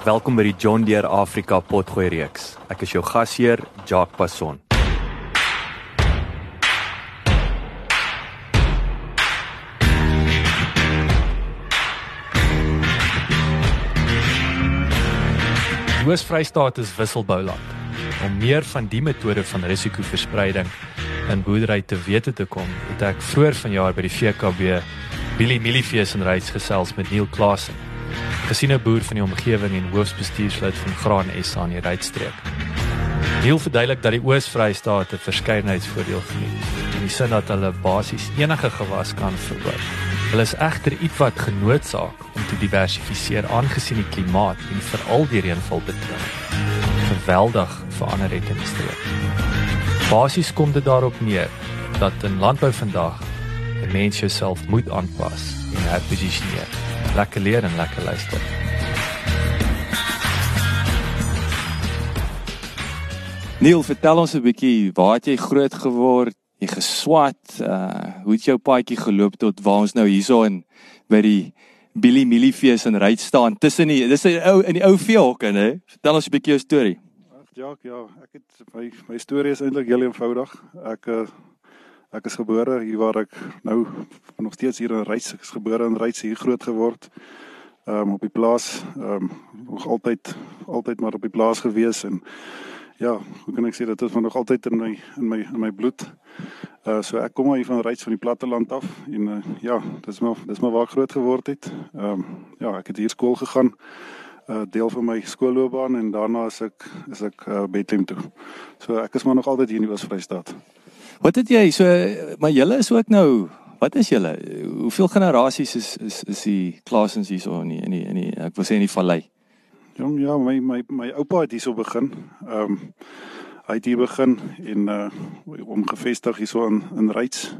Welkom by die John Deere Afrika Potgooi reeks. Ek is jou gasheer, Jacques Passon. Oos-Vrystaat is wisselbouland. Om meer van die metode van risikoverspreiding in boerdery te wete te kom, het ek vroeër vanjaar by die VKB Billy Millifees en Reis gesels met Neil Klasen, gesiene boer van die omgewing en hoofbestuurslid van Graan SA in die Rytstreek. Neil verduidelik dat die Oos-Vrystaat 'n verskeidenheidsvoordeel geniet, in die sin dat hulle basies enige gewas kan verbou. Hulle is egter ietwat genoodsaak om te diversifiseer aangesien die klimaat en veral die reënval betref. Geweldig verander het in die streek. Basies kom dit daarop neer dat in landbou vandag 'n mens jouself moet aanpas en herposisioneer. Lekker leer en lekker luister. Neil, vertel ons 'n bietjie, waar het jy groot geword? Jy geswat, uh hoe het jou paadjie geloop tot waar ons nou hierso in by die Billy Millifees in Ryds staan tussen die dis 'n ou in die ou veehokke, hè? Vertel ons 'n bietjie jou storie. Ag Jacques, ja, ek het my my storie is eintlik heel eenvoudig. Ek uh, ek is gebore hier waar ek nou nog steeds hier in Ryds is gebore in Ryds hier groot geword. Ehm um, op die plaas, ehm um, nog altyd altyd maar op die plaas gewees en ja, hoe kan ek sê dit is nog altyd in my in my in my bloed. Uh so ek kom maar hier van Ryds van die platteland af en uh, ja, dis maar dis maar waar ek groot geword het. Ehm um, ja, ek het hier skool gegaan. Uh deel van my skoolloopbaan en daarna is ek is ek uh, Bethlehem toe. So ek is maar nog altyd hier in die Oos-Vrystaat. Wat het jy so maar julle is ook nou Wat is julle? Hoeveel generasies is is is die Klasens hierso in die, in die in die ek wil sê in die vallei? Jong, ja, my my my oupa het hierso begin. Ehm um, hy het hier begin en uh om gevestig hierso in in Ryds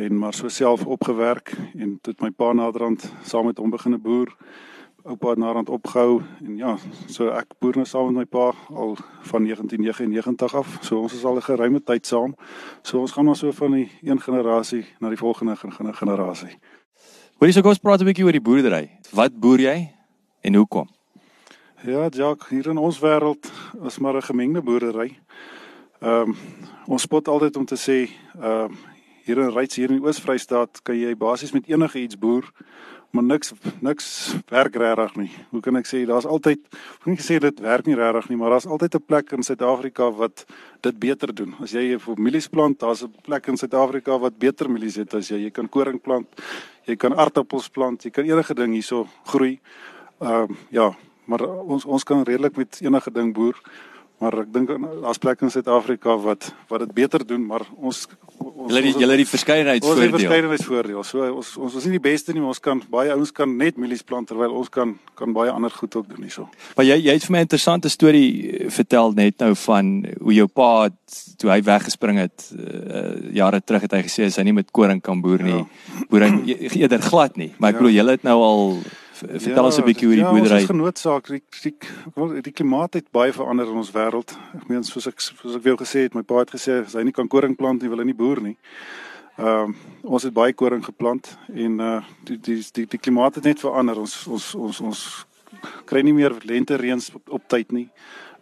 en maar so self opgewerk en tot my pa naderhand saam met hom begine boer. Oupa het naderhand opgehou en ja, so ek boer nou saam met my pa al van 1999 af. So ons is al 'n geruime tyd saam. So ons gaan maar so van die een generasie na die volgende generasie. Hoorie, so kom ons praat 'n bietjie oor die boerdery. Wat boer jy en hoekom? Ja, Jacques, hier in ons wêreld is maar 'n gemengde boerdery. Ehm um, ons spot altyd om te sê, ehm um, hier in Ryds hier in die Oos-Vrystaat kan jy basies met enige iets boer, maar niks niks werk regtig nie. Hoe kan ek sê daar's altyd ek kan nie sê dit werk nie regtig nie, maar daar's altyd 'n plek in Suid-Afrika wat dit beter doen. As jy vir mielies plant, daar's 'n plek in Suid-Afrika wat beter mielies het as jy. Jy kan koring plant, jy kan aardappels plant, jy kan enige ding hierso groei. Ehm um, ja, maar ons ons kan redelik met enige ding boer maar ek dink daar's plekke in Suid-Afrika wat wat dit beter doen maar ons julle die julle die verskeidenheidsvoordeel ons het verskeidenheidsvoordeel so ons ons is nie die beste nie maar ons kan baie ouens kan net mielies plant terwyl ons kan kan baie ander goed ook doen hierso. Maar jy jy het vir my 'n interessante storie eh, vertel net nou van hoe jou pa toe hy weggespring het uh, jare terug het hy gesê hy nie met koring kan boer nie. Ja. boer hy eerder glad nie. Maar ek ja. glo julle het nou al vertel ja, ons 'n bietjie oor die ja, boerdery. Ons is genoodsaak die, die die klimaat het baie verander in ons wêreld. Ek meen soos ek soos ek vir jou gesê het, my pa het gesê as hy nie kan koring plant nie, wil hy nie boer nie. Ehm um, ons het baie koring geplant en uh die die die, die klimaat het net verander. Ons ons ons ons kry nie meer lente reëns op, op tyd nie.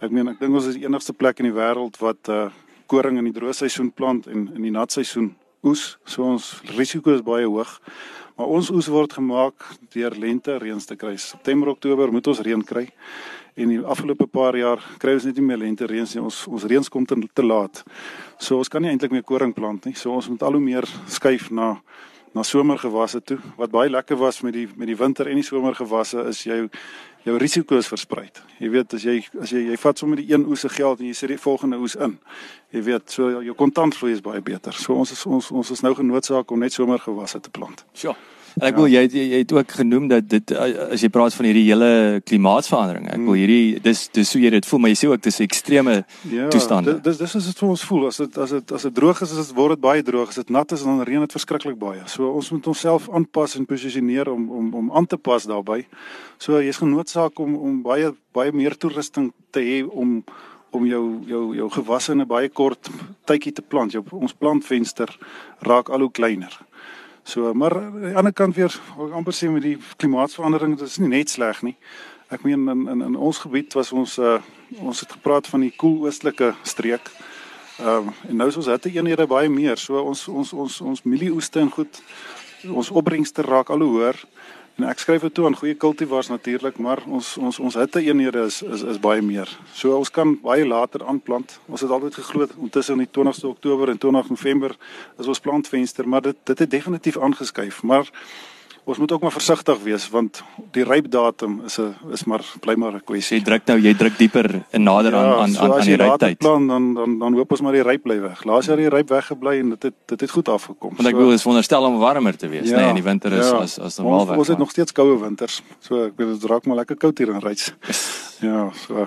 Ek meen ek dink ons is die enigste plek in die wêreld wat uh koring in die droë seisoen plant en in die nat seisoen oes. So ons risiko is baie hoog. Maar ons oes word gemaak deur lente reëns te kry. September, Oktober moet ons reën kry. En die afgelope paar jaar kry ons net nie meer lente reëns nie. Ons ons reëns kom te, te laat. So ons kan nie eintlik meer koring plant nie. So ons moet al hoe meer skuif na na somergewasse toe. Wat baie lekker was met die met die winter en die somergewasse is jou jou risiko's versprei. Jy weet as jy as jy jy vat sommer die een oes se geld en jy sit die volgende oes in. Jy weet so jou kontantvloei is baie beter. So ons is ons ons is nou genoodsaak om net somergewasse te plant. Sjoe. En ek wil ja. jy jy het ook genoem dat dit as jy praat van hierdie hele klimaatsverandering. Ek wil hmm. hierdie dis dis hoe jy dit voel, maar jy sê ook dis ekstreme ja, toestande. Dis dis is dit vir ons voel as dit as dit as dit droog is, as dit word dit baie droog. As dit nat is, dan reën dit verskriklik baie. So ons moet onsself aanpas en posisioneer om om om aan te pas daarbey. So jy's genoodsaak om om baie baie meer toerusting te hê om om jou jou jou gewasse in 'n baie kort tydjie te plant. Jou ons plantvenster raak al hoe kleiner. So, maar aan die ander kant weer, amper sê met die klimaatsverandering, dit is nie net sleg nie. Ek meen in in in ons gebied was ons uh ons het gepraat van die koel oostelike streek. Ehm um, en nou is ons hitte eenhede baie meer. So ons ons ons ons mielieoeste en goed ons opbrengste raak al hoe hoër. En ek skryf dit toe aan goeie kultivars natuurlik, maar ons ons ons hitte eenhede is is is baie meer. So ons kan baie later aanplant. Ons het altyd geglo intussen die 20ste Oktober en 20 November is ons plantvenster, maar dit dit het definitief aangeskuif, maar ons moet ook maar versigtig wees want die rypdatum is 'n is maar bly maar 'n kwessie. Jy druk nou, jy druk dieper en nader ja, aan aan so aan die ryptyd. Plan dan dan dan hoop ons maar die ryp bly weg. Laas jaar die ryp weggebly en dit het dit het goed afgekom. Want ek so, wil is wonderstel om warmer te wees, ja, nê, nee, in die winter is ja, as as normaal weg. Ons het nog steeds koue winters. So ek weet dit raak maar lekker koud hier in Ryds. ja, so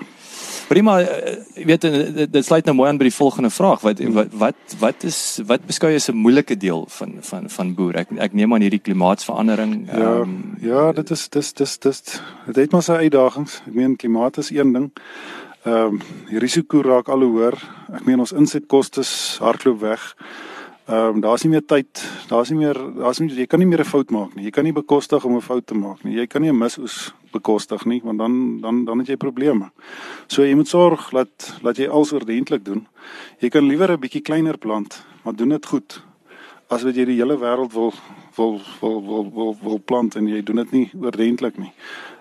Prima, eh, jy weet dit, dit sluit nou mooi aan by die volgende vraag. Wat wat wat wat is wat beskou jy as 'n moeilike deel van van van boer? Ek ek neem aan hierdie klimaatsverandering. Ja, um, ja, dit is dis dis dis dit het maar sy uitdagings. Ek meen klimaat is een ding. Ehm um, die risiko raak al hoe hoër. Ek meen ons insetkoste hardloop weg. Ehm um, daar's nie meer tyd, daar's nie meer daar's nie jy kan nie meer 'n fout maak nie. Jy kan nie bekostig om 'n fout te maak nie. Jy kan nie 'n misoes bekostig nie, want dan dan dan het jy probleme. So jy moet sorg dat dat jy alles ordentlik doen. Jy kan liewer 'n bietjie kleiner plant, maar doen dit goed. As wat jy die hele wêreld wil wil wil wil wil wil plant en jy doen dit nie ordentlik nie.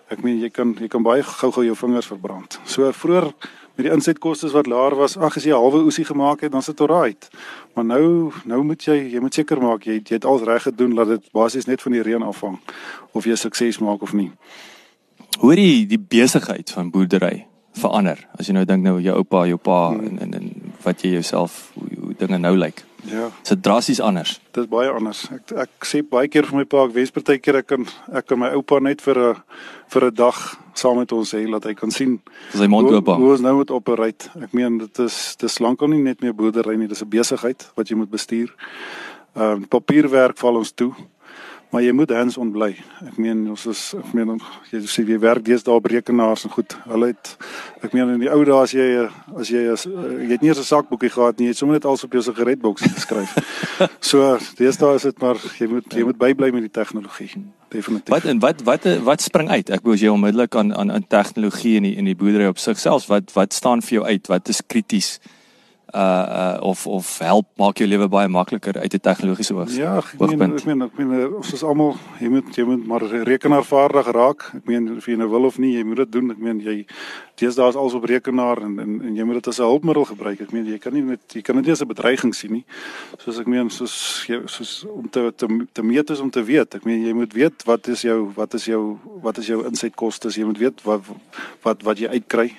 Ek meen jy kan jy kan baie gou-gou jou vingers verbrand. So vroeër met die insetkoste wat laer was, ag as jy 'n halwe oesie gemaak het, dan sit dit alright. Maar nou nou moet jy jy moet seker maak jy jy het alles reg gedoen dat dit basies net van die reën afhang of jy sukses maak of nie. Hoe die die besigheid van boerdery verander as jy nou dink nou jou oupa, jou pa hmm. en, en en wat jy jouself hoe, hoe dinge nou lyk. Like. Ja. Dit is drasties anders. Dit is baie anders. Ek ek sê baie keer vir my pa, ek wens partykeer ek kan ek kan my oupa net vir 'n vir 'n dag saam met ons hê dat hy kan sien sy mond oop. Hoe ons nou moet operate. Ek meen dit is dis lankal nie net meer boerdery nie, dis 'n besigheid wat jy moet bestuur. Ehm uh, papierwerk val ons toe maar jy moet hands on bly. Ek meen ons is ek meen jy sê jy werk deesdae op rekenaars en goed. Hulle het ek meen in die ou dae as jy as jy as jy het nie eens 'n sakboekie gehad nie, jy het sommer net alles op jou sigaretboks geskryf. so deesdae is dit maar jy moet jy moet bybly met die tegnologie. Definitief. Wat en wat wat wat spring uit? Ek wou jy onmiddellik aan aan aan tegnologie in die in die boerdery op sigself wat wat staan vir jou uit? Wat is krities? Uh uh of of help maak jou lewe baie makliker uit 'n tegnologiese oog. Ja, ek meen ek meen ek meen ons is almal jy moet jy moet maar rekenaarvaardig raak. Ek meen of jy nou wil of nie, jy moet dit doen. Ek meen jy deesdae is alles op rekenaar en en, en jy moet dit as 'n hulpmiddel gebruik. Ek meen jy kan nie met jy kan dit nie as 'n bedreiging sien nie. Soos ek meen soos jy soos om te te, te meet is om te weet. Ek meen jy moet weet wat is jou wat is jou wat is jou insetkoste? Jy moet weet wat wat wat jy uitkry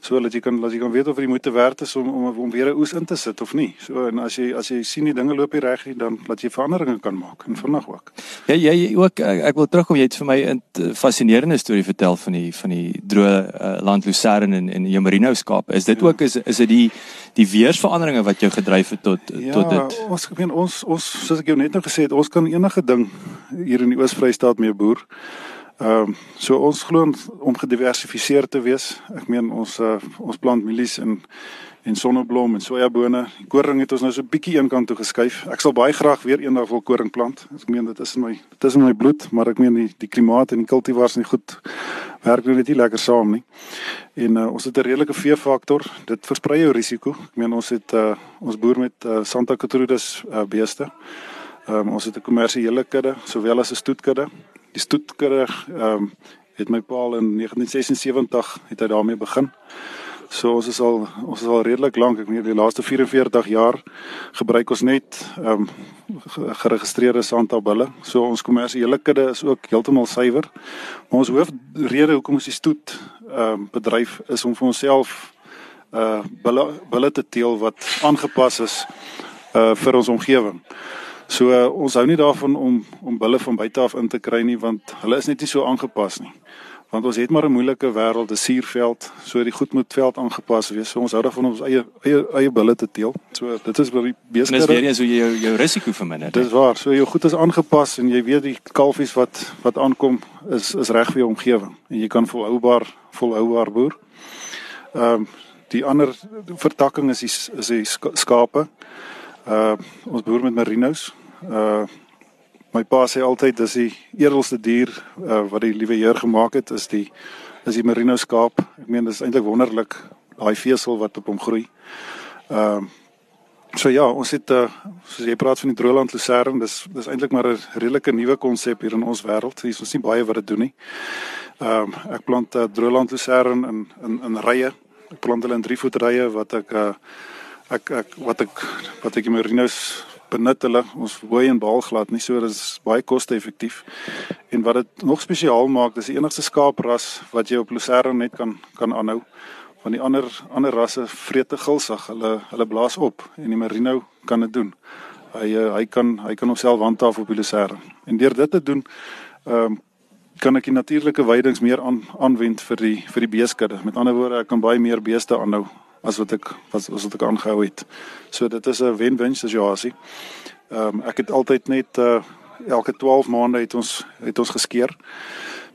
so dat jy kan as jy kan weet of dit moeite werd is om om om weer 'n oes in te sit of nie. So en as jy as jy sien die dinge loop nie reg nie, dan laat jy veranderinge kan maak en vinnig ook. Ja jy ook ek, ek wil terugkom jy het vir my 'n fascinerende storie vertel van die van die droë uh, land Lucerne en en jou merino skaap. Is dit ja. ook is is dit die die weersveranderinge wat jou gedryf het tot ja, tot dit? Ja, ons ek meen ons ons soos ek jou net nou gesê het, ons kan enige ding hier in die Oos-Vrystaat mee boer. Ehm um, so ons glo om gediversifiseer te wees. Ek meen ons uh, ons plant mielies en en sonneblom en sojabone. Die koring het ons nou so 'n bietjie eenkant toe geskuif. Ek sal baie graag weer eendag wil koring plant. Ek meen dit is in my dit is in my bloed, maar ek meen die die klimaat en die kultivars nie goed werk nou net nie lekker saam nie. En uh, ons het 'n redelike veefaktor. Dit versprei jou risiko. Ek meen ons het uh, ons boer met uh, Santa Catrudis uh, beeste. Um, ons het 'n kommersiële kudde sowel as 'n stoetkudde die stoetkerig ehm um, het my pa in 1976 het hy daarmee begin. So ons is al ons is al redelik lank, ek meen die laaste 44 jaar gebruik ons net ehm um, geregistreerde santabulle. So ons kommersiële kudde is ook heeltemal suiwer. Maar ons hoofrede hoekom ons die stoet ehm um, bedryf is om vir onsself uh bulle bulle te teel wat aangepas is uh vir ons omgewing. So uh, ons hou nie daarvan om om bulle van buite af in te kry nie want hulle is net nie so aangepas nie want ons het maar 'n moeilike wêreld, 'n suurveld, so die goed moet veld aangepas wees. So ons hou daarvan om ons eie eie eie bulle te teel. So dit is vir die beeste. Dis weer eens hoe jy jou jou risiko verminder. Dis waar. So jou goed is aangepas en jy weet die kalfies wat wat aankom is is reg vir jou omgewing en jy kan volhoubaar volhoubaar boer. Ehm um, die ander vertakking is die is die skape. Uh, ons boer met merinos. Uh My pa sê altyd dis die edelste dier uh, wat die liewe Heer gemaak het is die is die merino skaap. Ek meen dis eintlik wonderlik daai vesel wat op hom groei. Ehm uh, so ja, ons het uh, soos jy praat van die Droland Lucerne, dis dis eintlik maar 'n redelike nuwe konsep hier in ons wêreld. Hier is ons nie baie wat dit doen nie. Ehm um, ek plant uh, Droland Lucerne in in in rye. Ek plant hulle in 3 voet rye wat ek uh, ek ek wat ek wat ek die merinos benut hulle ons hooi en baal glad nie so dit is baie koste-effektief. En wat dit nog spesiaal maak dis die enigste skaapras wat jy op Lucerne net kan kan aanhou want die ander ander rasse vreet te gulsig. Hulle hulle blaas op en die merino kan dit doen. Hy eh, hy kan hy kan homself handhaaf op die Lucerne. En deur dit te doen ehm um, kan ek die natuurlike weidings meer aan aanwend vir die vir die beeskudde. Met ander woorde ek kan baie meer beeste aanhou as wat ek was as wat ek aangehou het. So dit is 'n wen-wen situasie. Ehm um, ek het altyd net uh, elke 12 maande het ons het ons geskeer.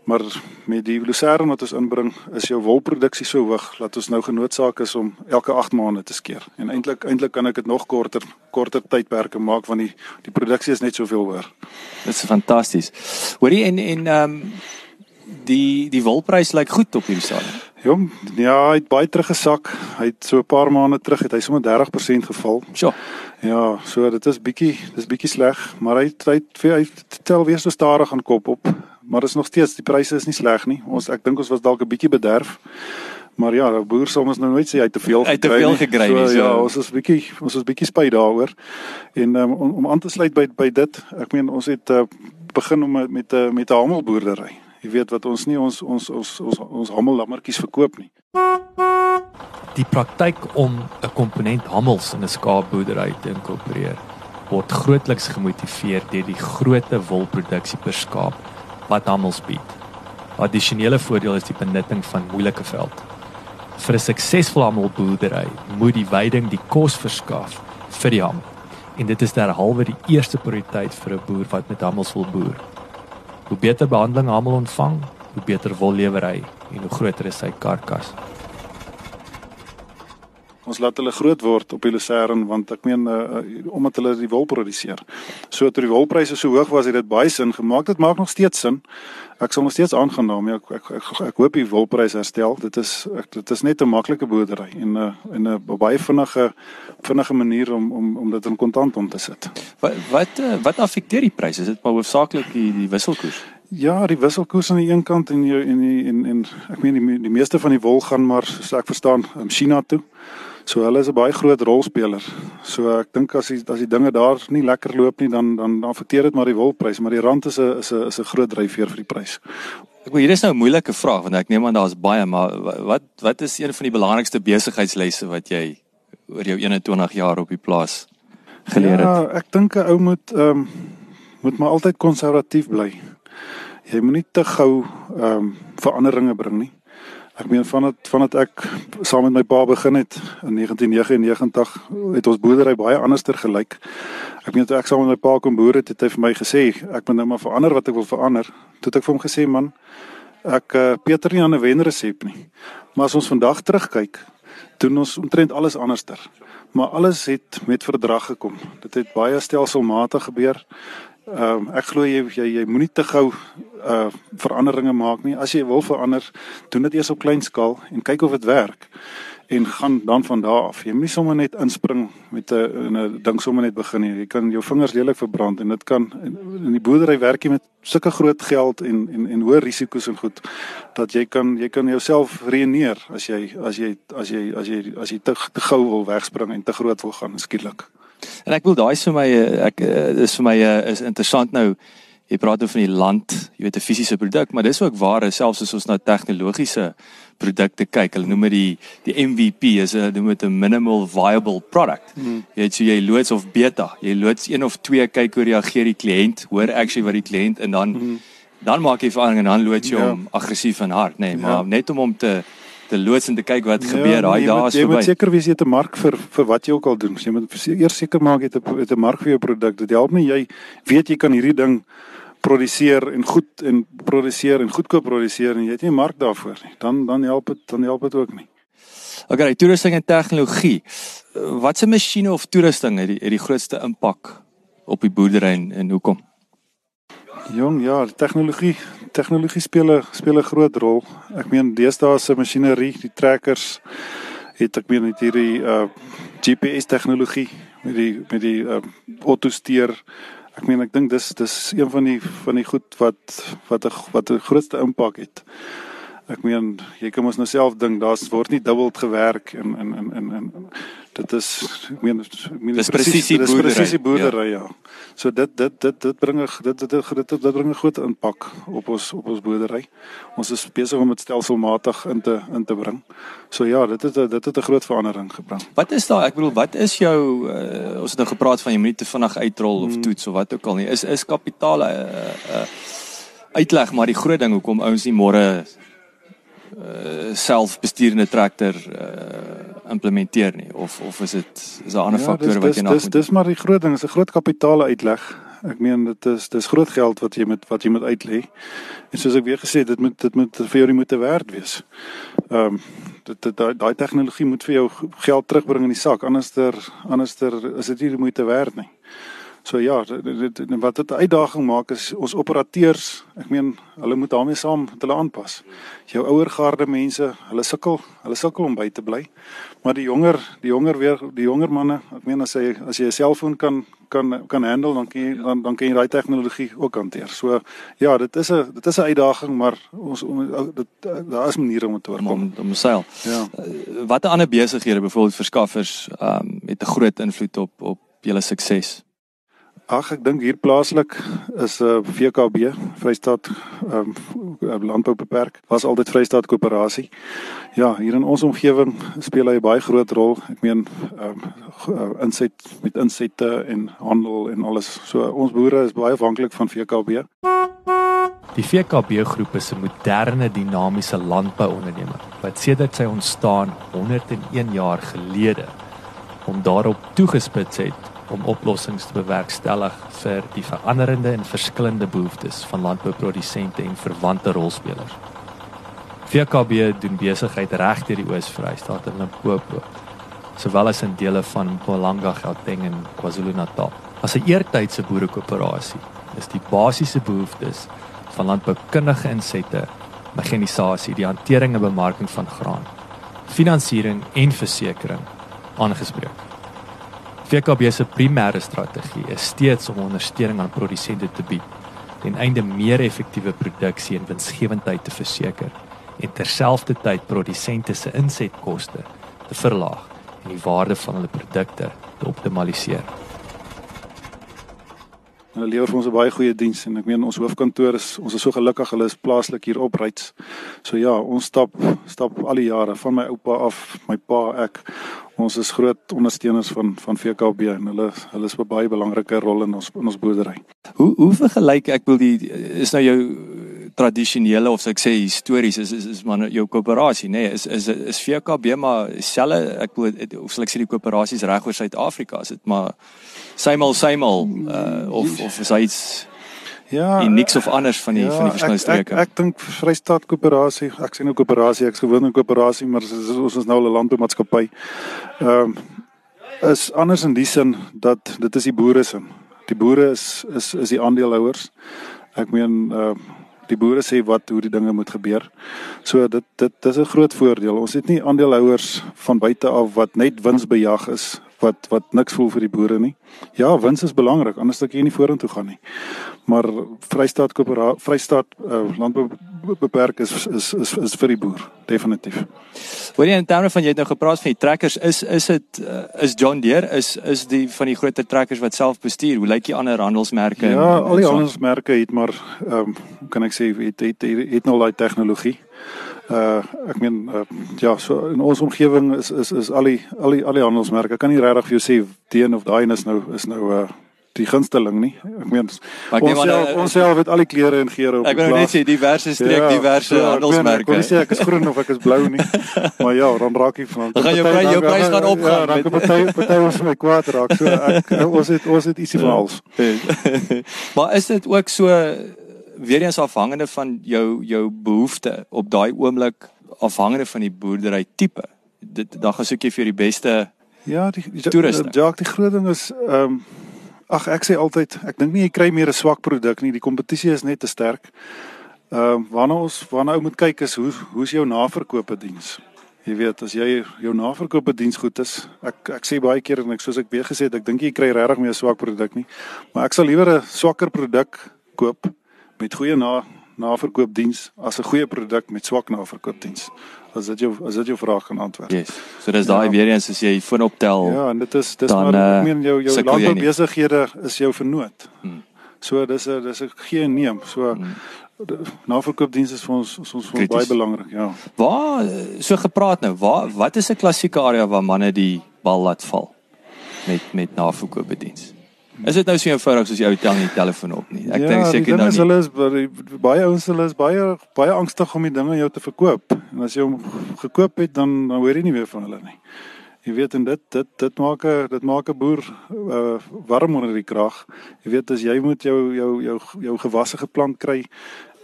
Maar met die lucerne wat ons inbring, is jou wolproduksie so hoog dat ons nou genoodsaak is om elke 8 maande te skeer. En eintlik eintlik kan ek dit nog korter korter tydperke maak want die die produksie is net soveel hoër. Dit is fantasties. Hoorie en en ehm um, die die wolprys lyk goed op hierdie stadium. Jong, ja, hy het baie teruggesak. Hy het so 'n paar maande terug het hy sommer 30% geval. Sjoe. Ja, so dit is bietjie, dis bietjie sleg, maar hy hy hy tel weer so stadig aan kop op. Maar dit is nog steeds, die pryse is nie sleg nie. Ons ek dink ons was dalk 'n bietjie bederf. Maar ja, die boer sal ons nou nooit sê hy het te veel gekry. Hy het te veel gekry nie. So, so. Ja, ons is bietjie ons is bietjie spyt daaroor. En um, om om aan te sluit by by dit, ek meen ons het uh, begin om met met 'n met 'n hamelboerdery jy weet wat ons nie ons ons ons ons ons hamellammertjies verkoop nie. Die praktyk om 'n komponent hamels in 'n skaapboerdery te inkorporeer word grootliks gemotiveer deur die grootte wolproduksie per skaap wat hamels bied. Addisionele voordeel is die benutting van moeilike veld. Vir 'n suksesvolle hamelboerdery moet die weiding die kos verskaf vir die hamel. En dit is derhalwe die eerste prioriteit vir 'n boer wat met hamels wil boer. Hoe beter behandeling almal ontvang, hoe beter wol lewer hy en hoe groter is sy karkas. Ons laat hulle groot word op die Lucerne want ek meen uh, omdat hulle die wol produseer. So toe die wolpryse so hoog was, het dit baie sin gemaak. Dit maak nog steeds sin. Ek sal nog steeds aangaan daarmee. Ek ek, ek, ek, hoop die wolpryse herstel. Dit is ek, dit is net 'n maklike boerdery en 'n uh, en 'n uh, baie vinnige vinnige manier om om om dit in kontant om te sit. Wat wat uh, wat affekteer die pryse? Is dit maar hoofsaaklik die, die wisselkoers? Ja, die wisselkoers aan die een kant en die, en die, en en ek meen die, die meeste van die wol gaan maar soos ek verstaan, in China toe. So hulle is 'n baie groot rolspeler. So ek dink as die as die dinge daar nie lekker loop nie dan dan affekteer dit maar die wolpryse, maar die rand is 'n is 'n is 'n groot dryfveer vir die prys. Ek wil hier is nou 'n moeilike vraag want ek neem aan daar's baie, maar wat wat is een van die belangrikste besigheidslesse wat jy oor jou 21 jaar op die plaas geleer het? Ja, ek dink 'n ou moet ehm um, moet maar altyd konservatief bly. Jy moenie te gou ehm um, veranderinge bring nie. Ek meen vandat vandat ek saam met my pa begin het in 1999 het ons boerdery baie anderster gelyk. Ek meen toe ek saam met my pa kom boer het, het hy vir my gesê ek moet nou maar verander wat ek wil verander. Toe het ek vir hom gesê man, ek uh, Pieter nie aan 'n wenresep nie. Maar as ons vandag terugkyk, doen ons omtrent alles anderster. Maar alles het met verdrag gekom. Dit het baie stelselmatig gebeur. Ehm um, ek glo jy jy, jy moenie te gou uh veranderinge maak nie. As jy wil verander, doen dit eers op klein skaal en kyk of dit werk. en gaan dan van daar af. Jy moenie sommer net inspring met 'n 'n ding sommer net begin nie. Jy kan jou vingers lelik verbrand en dit kan in die boerdery werk jy met sulke groot geld en en en hoë risiko's en goed dat jy kan jy kan jouself reëneer as jy as jy as jy as jy as jy te, te gou wil wegspring en te groot wil gaan skielik. En ek wil daai is vir my eh, ek eh, is vir my eh, is interessant nou jy praat oor van die land, jy weet 'n fisiese produk, maar dis ook waar selfs as ons na tegnologiese produkte kyk. Hulle noem dit die die MVP is 'n noem dit 'n minimal viable product. Hmm. Jy weet so jy loods of beta. Jy loods een of twee kyk hoe reageer die kliënt, hoor actually wat die kliënt en dan hmm. dan maak jy verandering en dan loods jy ja. hom aggressief en hard, nê, nee, maar ja. net om hom te te loods en te kyk wat ja, gebeur daai nee, dae is verby. Jy moet seker wees jy het 'n mark vir vir wat jy ook al doen. Jy moet eers seker maak jy het 'n mark vir jou produk. Dit help nie jy weet jy kan hierdie ding produseer en goed en produseer en goedkoop produseer en jy het nie 'n mark daarvoor nie. Dan dan help dit dan help dit ook nie. Okay, toerusting en tegnologie. Wat se masjiene of toerusting het die het die grootste impak op die boerdery en, en hoekom? Jong, ja, tegnologie, tegnologie speel 'n speel 'n groot rol. Ek meen deesdae se masjinerie, die trekkers het ek meen met hierdie uh GPS tegnologie met die met die uh autosteer ek meen ek dink dis dis een van die van die goed wat wat 'n wat 'n grootste impak het. Ek meen jy kan mos nou self dink daar's word nie dubbel gewerk en en en en, en dit is ek meen ek meen dis presisie boerdery. Presisie boerdery ja. ja. So dit dit dit dit bring 'n dit dit dit dit bring 'n groot impak op ons op ons boerdery. Ons is besig om dit stelselmatig in te in te bring. So ja, dit het dit het 'n groot verandering gebring. Wat is daar? Ek bedoel, wat is jou uh, ons het nou gepraat van jy moet te vinnig uitrol of hmm. toets of wat ook al nie. Is is kapitaal 'n uh, uh, uitleg maar die groot ding hoekom ouens nie môre uh, selfbesturende traktor uh, implementeer nie of of is dit is daar ander ja, faktore wat jy nog dis, Dis dis maar die groot ding, is 'n groot kapitaal uitleg. Ek meen dit is dis groot geld wat jy met wat jy moet uitlê. En soos ek weer gesê het, dit moet dit moet vir jou die moeite werd wees. Ehm um, dit daai daai tegnologie moet vir jou geld terugbring in die sak, anderster anderster is dit nie die moeite werd nie. So ja, dit, dit, wat dit 'n uitdaging maak is ons operateurs, ek meen, hulle moet daarmee saam met hulle aanpas. Jou ouer garde mense, hulle sukkel, hulle sukkel om by te bly. Maar die jonger, die jonger weer, die jonger manne, ek meen as jy as jy 'n selfoon kan kan kan handle, dan kan jy dan dan kan jy daai tegnologie ook hanteer. So ja, dit is 'n dit is 'n uitdaging, maar ons dit daar is maniere om dit te oorkom om om seil. Ja. Watter ander besighede, byvoorbeeld verskaffers, ehm um, het 'n groot invloed op op julle sukses? Ag ek dink hier plaaslik is 'n uh, VKB, Vrystaat ehm um, landbou beperk. Was altyd Vrystaat koöperasie. Ja, hier in ons omgewing speel hy 'n baie groot rol. Ek meen ehm um, inset met insette en handel en alles. So ons boere is baie afhanklik van VKB. Die VKB groep is 'n moderne dinamiese landbouonderneming wat sedert sy ontstaan 101 jaar gelede om daarop toegespits het om oplossings te bewerkstellig vir die veranderende en verskillende behoeftes van landbouprodusente en verwante rolspelers. VKB doen besigheid reg deur die Oos-Vrystaat en Limpopo, sowel as in dele van Mpumalanga, Gauteng en KwaZulu-Natal. As 'n eertydse boerekoöperasie is die basiese behoeftes van landboukundige insette, mekanisasie, die hantering en bemarking van graan, finansiering en versekering aangespreek. VKB se primêre strategie is steeds om ondersteuning aan produsente te bied ten einde meer effektiewe produksie en winsgewendheid te verseker en terselfdertyd produsente se insetkoste te verlaag en die waarde van hulle produkte te optimaliseer. Hulle lewer vir ons 'n baie goeie diens en ek meen ons hoofkantoor is ons is so gelukkig hulle is plaaslik hier op Ryds. So ja, ons stap stap al die jare van my oupa af, my pa, ek. Ons is groot ondersteuners van van VKB en hulle hulle is 'n baie belangrike rol in ons in ons boerdery. Hoe hoe vergelyk ek wil die is nou jou tradisionele of ek sê histories is is is maar nou jou koöperasie nê nee, is is is VKB maar selfe ek wil of sal ek sê die koöperasies reg oor Suid-Afrika is dit maar symal symal uh, of of is hy iets ja en niks of anders van die ja, van die verskillende streke. Ek ek, ek dink Vrystaat Koöperasie, ek sê nou koöperasie, ek gewoond in koöperasie, maar is, ons is nou 'n landboumaatskappy. Ehm um, is anders in die sin dat dit is die boere se. Die boere is is is die aandeelhouers. Ek meen ehm uh, die boere sê wat hoe die dinge moet gebeur. So dit dit dis 'n groot voordeel. Ons het nie aandeelhouers van buite af wat net winsbejag is wat wat niks voel vir die boere nie. Ja, wins is belangrik, anders dat jy nie vorentoe gaan nie. Maar Vrystaat Koöperasie Vrystaat uh, landbou beperk is, is is is vir die boer, definitief. Hoor jy in terme van jy het nou gepraat van die trekkers, is is dit uh, is John Deere is is die van die groter trekkers wat self bestuur. Hoe lyk die ander handelsmerke? Ja, al die handelsmerke het maar ehm um, kan ek sê het het het, het nou daai tegnologie. Uh ek meen uh, ja, so in ons omgewing is is is al die al die al die handelsmerke. Ek kan nie regtig vir jou sê die een of daai is nou is nou uh die gunsteling nie. Ek meen ons self, uh, ons self het al die kleure en geure op Ek wil net plaas. sê diverse streek, Ja, diverse ek meen, Ek wil handelsmerke. nie sê ek is groen of ek is blou nie. maar ja, dan raak ek van. Dan gaan jou prys- jou prys gaan opgaan Ja, dan kan party party ons my kwaad raak. So ek ons het ons het ietsie van alles. maar is dit ook so weer eens afhangende van jou jou behoefte op daai oomblik afhangende van die boerdery tipe. Dit dan gaan soek jy vir die beste Ja, die die- Toerusting. Ja, die groot ding is ehm um, ag ek sê altyd, ek dink nie jy kry meer 'n swak produk nie. Die kompetisie is net te sterk. Ehm um, waarna ons waarna ou moet kyk is hoe hoe's jou naverkope diens. Jy weet, as jy jou naverkope diens goed is, ek ek sê baie keer en ek soos ek weer gesê het, ek dink jy kry regtig meer 'n swak produk nie. Maar ek sal liewer 'n swakker produk koop met goeie na naverkoopdiens as 'n goeie produk met swak naverkoopdiens. As dit jou as dit jou vraag kan antwoord. Yes. So dis daai Ja. weer eens as jy foon optel. Ja, en dit is dis dan, maar eh, ek meen jou jou landboubesighede is jou vernoot. Hmm. So dis 'n dis 'n gee en neem. So Hmm. naverkoopdiens is vir ons is ons vir ons baie belangrik, ja. Waar eh, so gepraat nou, waar wat is 'n klassieke area waar manne die bal laat val met met naverkoopediens? Is dit nou so eenvoudig soos jy ou tel nie telefoon op nie? Ek ja, dink seker nou nie. hulle is baie baie ouens hulle is baie baie angstig om die dinge jou te verkoop. En as jy hom gekoop het dan dan hoor jy nie meer van hulle nie. Jy weet en dit dit dit maak 'n dit maak 'n boer uh, warm onder die krag. Jy weet as jy moet jou jou jou jou gewasse geplant kry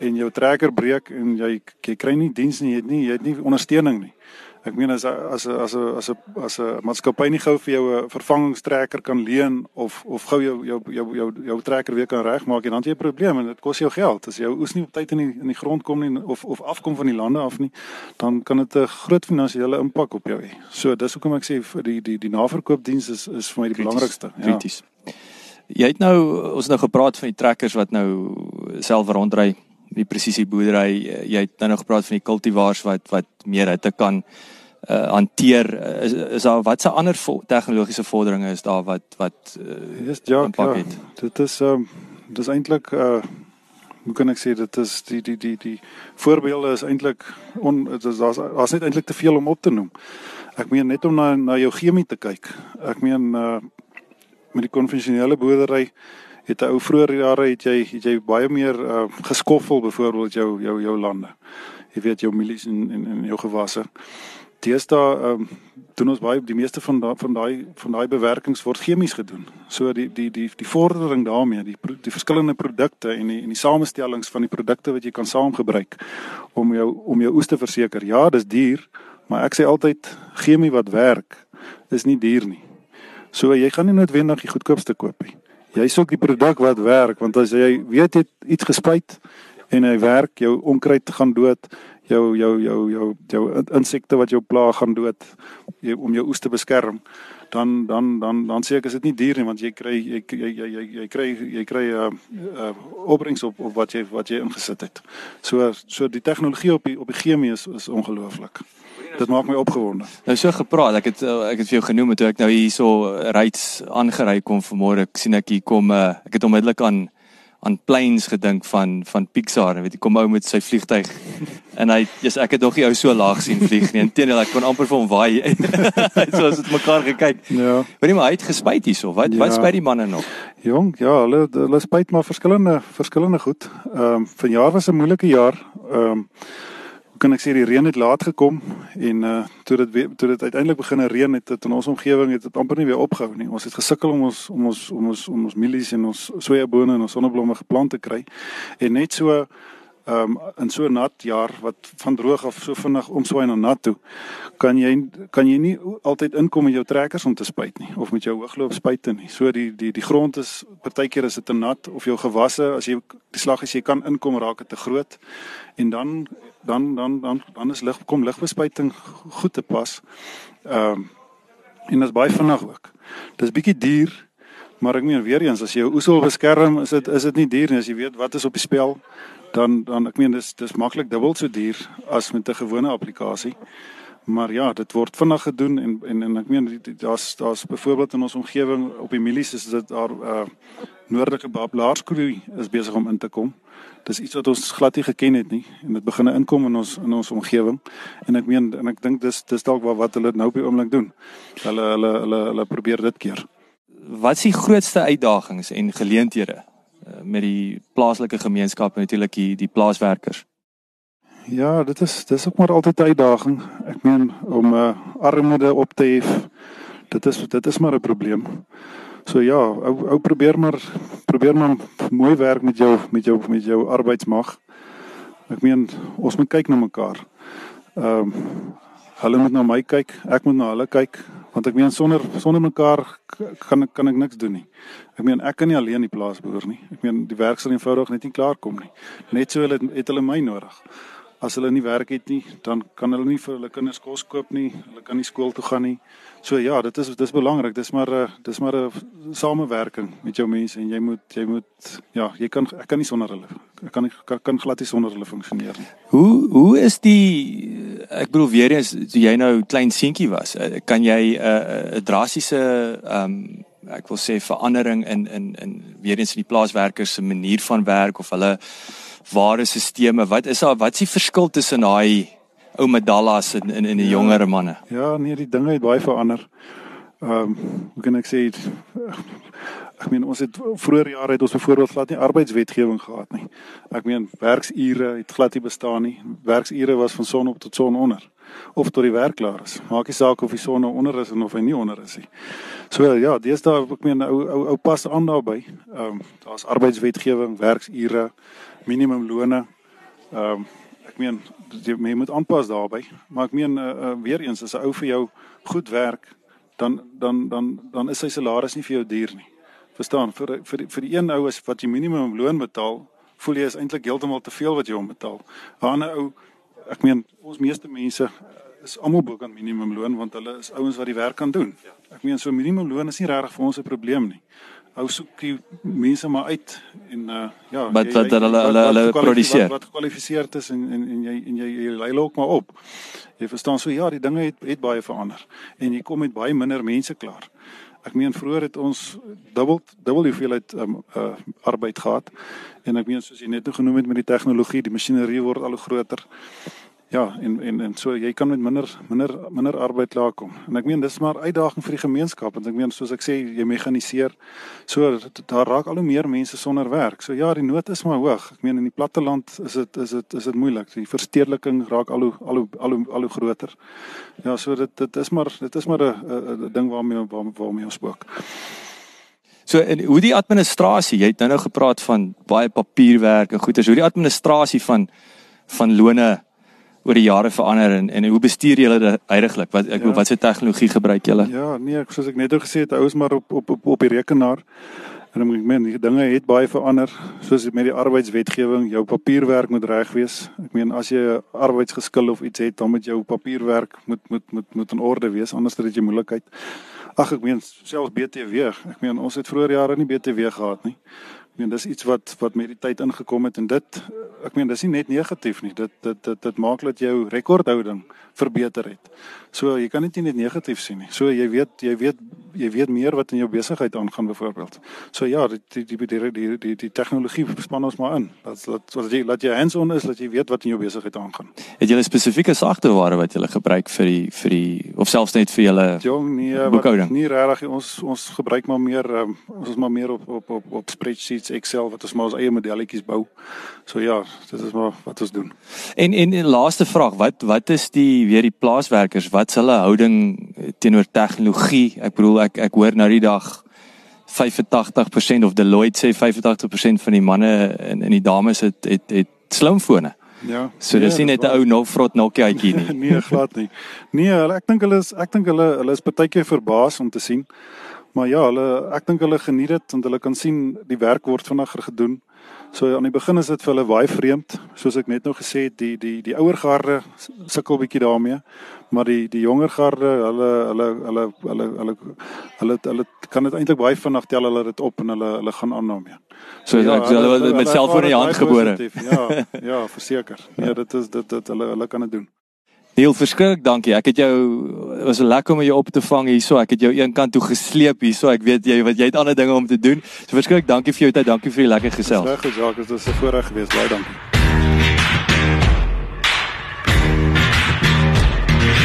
en jou trekker breek en jy jy kry nie diens nie, jy het nie jy het nie ondersteuning nie. Ek meen as as as as as 'n as 'n maatskappy nie gou vir jou 'n vervangingstrekker kan leen of of gou jou jou jou jou jou trekker weer kan regmaak en dan het jy 'n probleem en dit kos jou geld. As jou oes nie op tyd in die in die grond kom nie of of afkom van die lande af nie, dan kan dit 'n groot finansiële impak op jou hê. So dis hoekom ek sê vir die die die naverkoopdiens is is vir my die Krities, belangrikste. Ja. Krities. Jy het nou ons het nou gepraat van die trekkers wat nou self rondry, die presisie boerdery. Jy het nou nog gepraat van die kultivars wat wat meer hitte kan uh, hanteer. Is, is daar watse ander vo tegnologiese vorderinge is daar wat wat uh, Dis ja, impak ja. het? Dit is ehm um, dis eintlik uh hoe kan ek sê dit is die die die die voorbeelde is eintlik on dit is daar's daar's net eintlik te veel om op te noem. Ek meen net om na na jou chemie te kyk. Ek meen uh met die konvensionele boerdery het 'n ou vroeër jare het jy het jy baie meer uh geskoffel byvoorbeeld jou jou jou lande. Jy weet jou mielies en en, en jou gewasse. Deesdae ehm um, doen ons baie die meeste van da, van daai van daai bewerkings word chemies gedoen. So die die die die vordering daarmee, die die verskillende produkte en die en die samestellings van die produkte wat jy kan saamgebruik om jou om jou oes te verseker. Ja, dis duur, maar ek sê altyd chemie wat werk is nie duur nie. So jy gaan nie noodwendig die goedkoopste koop nie. Jy soek die produk wat werk want as jy weet jy iets gespuit en hy werk, jou onkruid gaan dood, jou jou jou jou jou in- insekte wat jou pla gaan dood jy, om jou oes te beskerm dan dan dan dan sê ek is dit nie duur nie want jy kry jy jy jy jy, jy kry jy kry 'n uh, uh, opbrengs op op wat jy wat jy ingesit het. So so die tegnologie op die op die chemie is is ongelooflik. Dit maak my opgewonde. Nou so gepraat, ek het uh, ek het vir jou genoem toe ek nou hierso ryds aangery kom vanmôre. Ek sien ek hier kom uh, ek het onmiddellik aan aan planes gedink van van Pixar, weet jy, kom ou met sy vliegtyg. En hy, yes, ek het nog nie ou so laag sien vlieg nie. Inteendeel, ek kon amper vir hom waai. so as dit mekaar gekyk. Ja. Hoorie maar hy het gespuit hierso. Wat Ja. wat spyt die manne nog? Jong, ja, hulle hulle spyt maar verskillende verskillende goed. Ehm um, vanjaar was 'n moeilike jaar. Ehm um, kan ek sê die reën het laat gekom en uh toe dit toe dit uiteindelik begin reën het dit in ons omgewing het dit amper nie weer opgehou nie. Ons het gesukkel om ons om ons om ons om ons mielies en ons sojabone en ons sonneblomme geplant te kry. En net so ehm um, in so 'n nat jaar wat van droog af so vinnig omswaai na nat toe, kan jy kan jy nie altyd inkom met jou trekkers om te spuit nie of met jou hoogloop spuite nie. So die die die grond is partykeer is dit te nat of jou gewasse as jy die slag as jy kan inkom raak dit te groot en dan dan dan dan dan is lig kom ligbespuiting goed te pas. Ehm um, en dit is baie vinnig ook. Dis bietjie duur, maar ek meen weer eens as jy jou oes wil beskerm, is dit is dit nie duur nie as jy weet wat is op die spel. Dan dan ek meen dis dis maklik dubbel so duur as met 'n gewone applikasie. Maar ja, dit word vinnig gedoen en en en ek meen daar's daar's byvoorbeeld in ons omgewing op die milies is dit daar uh noordelike Bablaarskroei is besig om in te kom. Dis iets wat ons glad nie geken het nie en dit begin inkom in ons in ons omgewing. En ek meen en ek dink dis dis dalk wat hulle nou op die oomblik doen. Hulle hulle hulle hulle probeer dit keer. Wat is die grootste uitdagings en geleenthede met die plaaslike gemeenskap en natuurlik die die plaaswerkers? Ja, dit is dis ook maar altyd 'n uitdaging. Ek meen om uh, armoede op te hef. Dit is dit is maar 'n probleem. So ja, ou ou probeer maar probeer maar mooi werk met jou met jou met jou arbeidsmag. Ek meen ons moet kyk na mekaar. Ehm um, hulle moet na my kyk, ek moet na hulle kyk want ek meen sonder sonder mekaar kan kan ek niks doen nie. Ek meen ek kan nie alleen die plaas behoor nie. Ek meen die werk sal eenvoudig net nie klaar kom nie. Net so hulle het hulle my nodig as hulle nie werk het nie, dan kan hulle nie vir hulle kinders kos koop nie, hulle kan nie skool toe gaan nie. So ja, dit is dis belangrik. Dis maar 'n dis maar 'n samewerking met jou mense en jy moet jy moet ja, jy kan ek kan nie sonder hulle. Ek kan nie kan glad nie sonder hulle funksioneer nie. Hoe hoe is die ek bedoel weer eens toe jy nou klein seentjie was, eh, kan jy 'n uh, 'n drastiese ehm um, ek wil sê verandering in in in weer eens in die plaaswerkers se manier van werk of hulle ware sisteme. Wat is daar wat is die verskil tussen daai ou medallas en in in die ja, jonger manne? Ja, nee, die dinge het baie verander. Ehm, um, hoe kan ek sê ek meen ons het vroeër jare het ons byvoorbeeld glad nie arbeidswetgewing gehad nie. Ek meen werksure het glad nie bestaan nie. Werksure was van son op tot son onder of tot die werk klaar is. Maak nie saak of die son nou onder is of hy nie onder is nie. So ja, deesdae ek meen ou ou ou pas aan daarbey. Ehm um, daar's arbeidswetgewing, werksure, minimumlone. Ehm um, ek meen jy moet aanpas daarbey, maar ek meen uh, uh, weer eens as 'n ou vir jou goed werk, dan dan dan dan is sy salaris nie vir jou duur nie. Verstaan? Vir vir vir die een ou is wat jy minimumloon betaal, voel jy is eintlik heeltemal te veel wat jy hom betaal. 'n Ander ou ek meen ons meeste mense is almal bo kan minimumloon want hulle is ouens wat die werk kan doen. Ek meen so minimumloon is nie regtig vir ons 'n probleem nie hou soek die mense maar uit en uh ja wat jy, wat hulle hulle hulle produseer wat, wat gekwalifiseer is en en en jy en jy jy lei ook maar op. Jy verstaan so ja, die dinge het het baie verander en jy kom met baie minder mense klaar. Ek meen vroeër het ons dubbel dubbel hoeveelheid um, uh arbeid gehad en ek meen soos jy net genoem het met die tegnologie, die masjinerie word al hoe groter. Ja, en en en so jy kan met minder minder minder arbeid klaar kom. En ek meen dis maar uitdaging vir die gemeenskap want ek meen soos ek sê jy mekaniseer. So daar raak al hoe meer mense sonder werk. So ja, die nood is maar hoog. Ek meen in die platteland is dit is dit is dit moeilik. Die verstedeliking raak al hoe al hoe al hoe al hoe groter. Ja, so dit dit is maar dit is maar 'n 'n ding waarmee waar, waarmee ons spook. So en hoe die administrasie, jy het nou nou gepraat van baie papierwerk en goeders, hoe die administrasie van van lone oor die jare verander en en hoe bestuur julle dit heiliglik? Wat ek ja. wat se tegnologie gebruik julle? Ja, nee, soos ek net gesê het, ouers maar op op op op die rekenaar. En ek meen die dinge het baie verander soos met die arbeidswetgewing, jou papierwerk moet reg wees. Ek meen as jy 'n arbeidsgeskil of iets het, dan moet jou papierwerk moet moet moet moet in orde wees anders het jy moeilikheid. Ag ek meen selfs BTW. Ek meen ons het vroeër jare nie BTW gehad nie. Ek meen dis iets wat wat met die tyd ingekom het en dit ek meen dis nie net negatief nie. Dit dit dit dit maak dat jou rekordhouding verbeter het. So jy kan dit nie net negatief sien nie. So jy weet jy weet jy weet meer wat in jou besigheid aangaan byvoorbeeld. So ja, die die die die die die, die tegnologie span ons maar in. Dat dat wat jy laat jy hands-on is dat jy weet wat in jou besigheid aangaan. Het jy 'n spesifieke sagteware wat jy gebruik vir die vir die of selfs net vir julle Jong nee, wat, nie regtig ons ons gebruik maar meer um, ons is maar meer op op op op spreadsheets Excel wat ons maar ons eie modelletjies bou. So ja, dit is maar wat ons doen. En en die laaste vraag, wat wat is die weer die plaaswerkers, wat is hulle houding teenoor tegnologie? Ek bedoel ek ek hoor nou die dag 85% of Deloitte sê 85% van die manne en en die dames het het het slimfone. Ja. So dis nie net 'n ou Novrot Nokiaatjie nie. nee, glad nie. Nee, hulle ek dink hulle is ek dink hulle hulle is partykeer verbaas om te sien. Maar ja, hulle ek dink hulle geniet dit want hulle kan sien die werk word vinniger gedoen. So aan die begin is dit vir hulle baie vreemd, soos ek net nou gesê het, die die die ouer garde sukkel bietjie daarmee, maar die die jonger garde, hulle hulle hulle hulle hulle hulle hulle kan dit eintlik baie vinnig tel hulle dit op en hulle hulle gaan aan daarmee. So ja, ek hulle, hulle met selfoon in die hand gebore. Ja, ja, verseker. Nee, dit is dit dit hulle hulle kan dit doen. Neil, verskriklik dankie. Ek het jou was lekker om jou op te vang hierso. Ek het jou een kant toe gesleep hierso. Ek weet jy wat jy het ander dinge om te doen. So verskriklik dankie vir jou tyd. Dankie vir die lekker gesels. Reg, Jacques, dit was 'n voorreg geweest. Baie dankie.